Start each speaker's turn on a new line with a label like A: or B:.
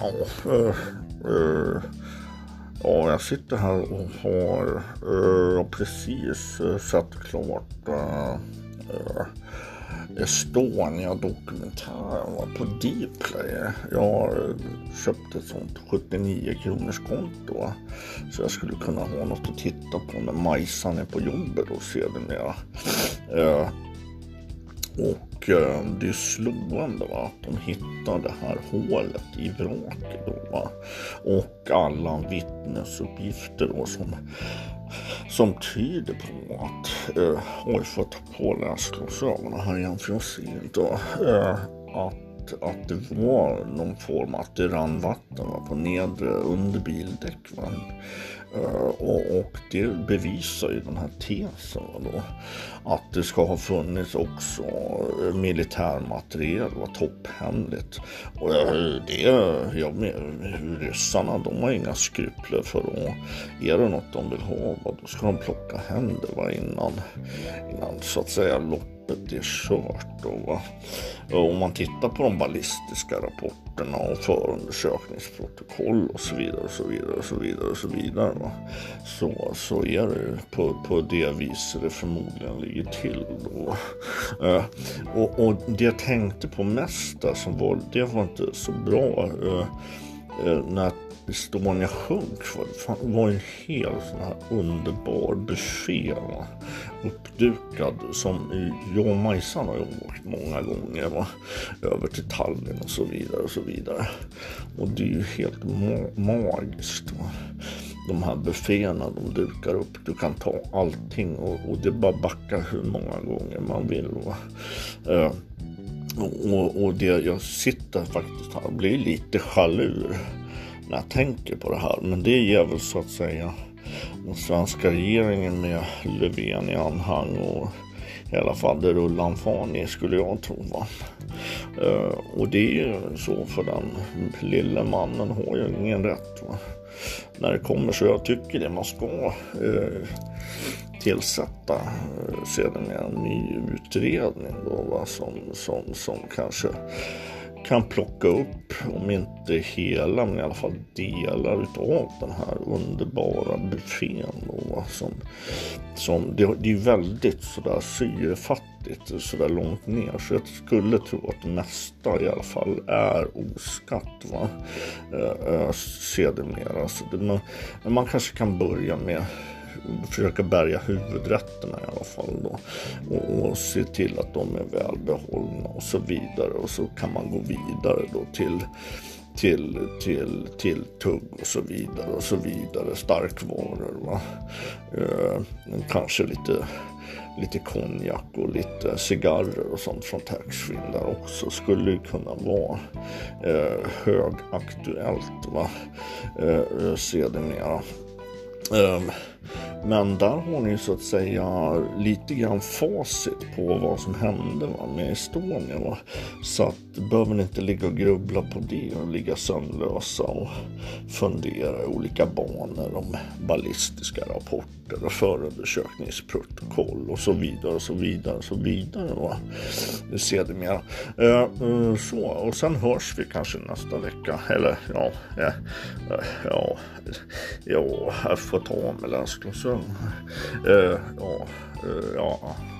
A: Ja, eh, eh, ja, jag sitter här och har eh, precis eh, sett klart eh, Estonia-dokumentären på Dplay. Jag har eh, köpt ett sånt 79 kronors konto så jag skulle kunna ha något att titta på när Majsan är på jobbet och sedermera. Eh, och eh, det är slående va, att de hittar det här hålet i vraket. Då, va? Och alla vittnesuppgifter då, som, som tyder på att, eh, oj får jag ta på läsglasögonen här igen för jag ser inte. Eh, att, att det var någon form att det rann vatten va, på nedre underbildäck. Va? Eh, och, och, det bevisar ju den här tesen då, att det ska ha funnits också eh, militärmateriel, var topphemligt. Och eh, det, ja, ryssarna de har inga skrupler för att, är det något de vill ha, då ska de plocka hem det va, innan, innan så att säga loppet loppet är kört. Då, va? Om man tittar på de ballistiska rapporterna och förundersökningsprotokoll och så vidare och så vidare och så vidare och så vidare. Va? Så, så är det på, på det viset det förmodligen ligger till. Då. Eh, och, och det jag tänkte på mest där som var, det var inte så bra. Eh, eh när Estonia sjönk det var en hel sån här underbar buffé. Va? Uppdukad som jag och Majsan har åkt många gånger. Va? Över till Tallinn och så vidare och så vidare. Och det är ju helt ma magiskt. Va? De här bufféerna de dukar upp. Du kan ta allting och, och det bara backar hur många gånger man vill. Va? Eh, och, och det, jag sitter faktiskt här och blir lite jalur när jag tänker på det här. Men det ger väl så att säga den svenska regeringen med Löfven i anhang och i alla fall det rullan fan i skulle jag tro. Va? Eh, och det är ju så för den lille mannen har ju ingen rätt. Va? När det kommer så jag tycker det man ska eh, tillsätta eh, sedan en ny utredning då, va? Som, som, som kanske kan plocka upp, om inte hela, men i alla fall delar utav den här underbara buffén. Då, som, som, det, det är väldigt sådär syrefattigt, sådär långt ner. Så jag skulle tro att det mesta i alla fall är oskatt. Va? Eh, eh, sedermera. Så det, man, man kanske kan börja med försöka bärga huvudrätterna i alla fall då. Och, och se till att de är välbehållna och så vidare. Och så kan man gå vidare då till till, till, till tugg och så vidare och så vidare. Starkvaror. Va? Eh, kanske lite, lite konjak och lite cigarrer och sånt från taxfree där också. Skulle ju kunna vara eh, högaktuellt va? Eh, eh sedermera. Eh, men där har ni så att säga lite grann facit på vad som hände va, med Estonia. Va? Så att behöver ni inte ligga och grubbla på det och ligga sömnlösa och fundera i olika banor om ballistiska rapporter och förundersökningsprotokoll och så vidare och så vidare och så vidare. Va? Sedermera. Eh, eh, så, och sen hörs vi kanske nästa vecka. Eller ja, ja, ja, ja jag får ta mig den Uh, ja, uh, ja.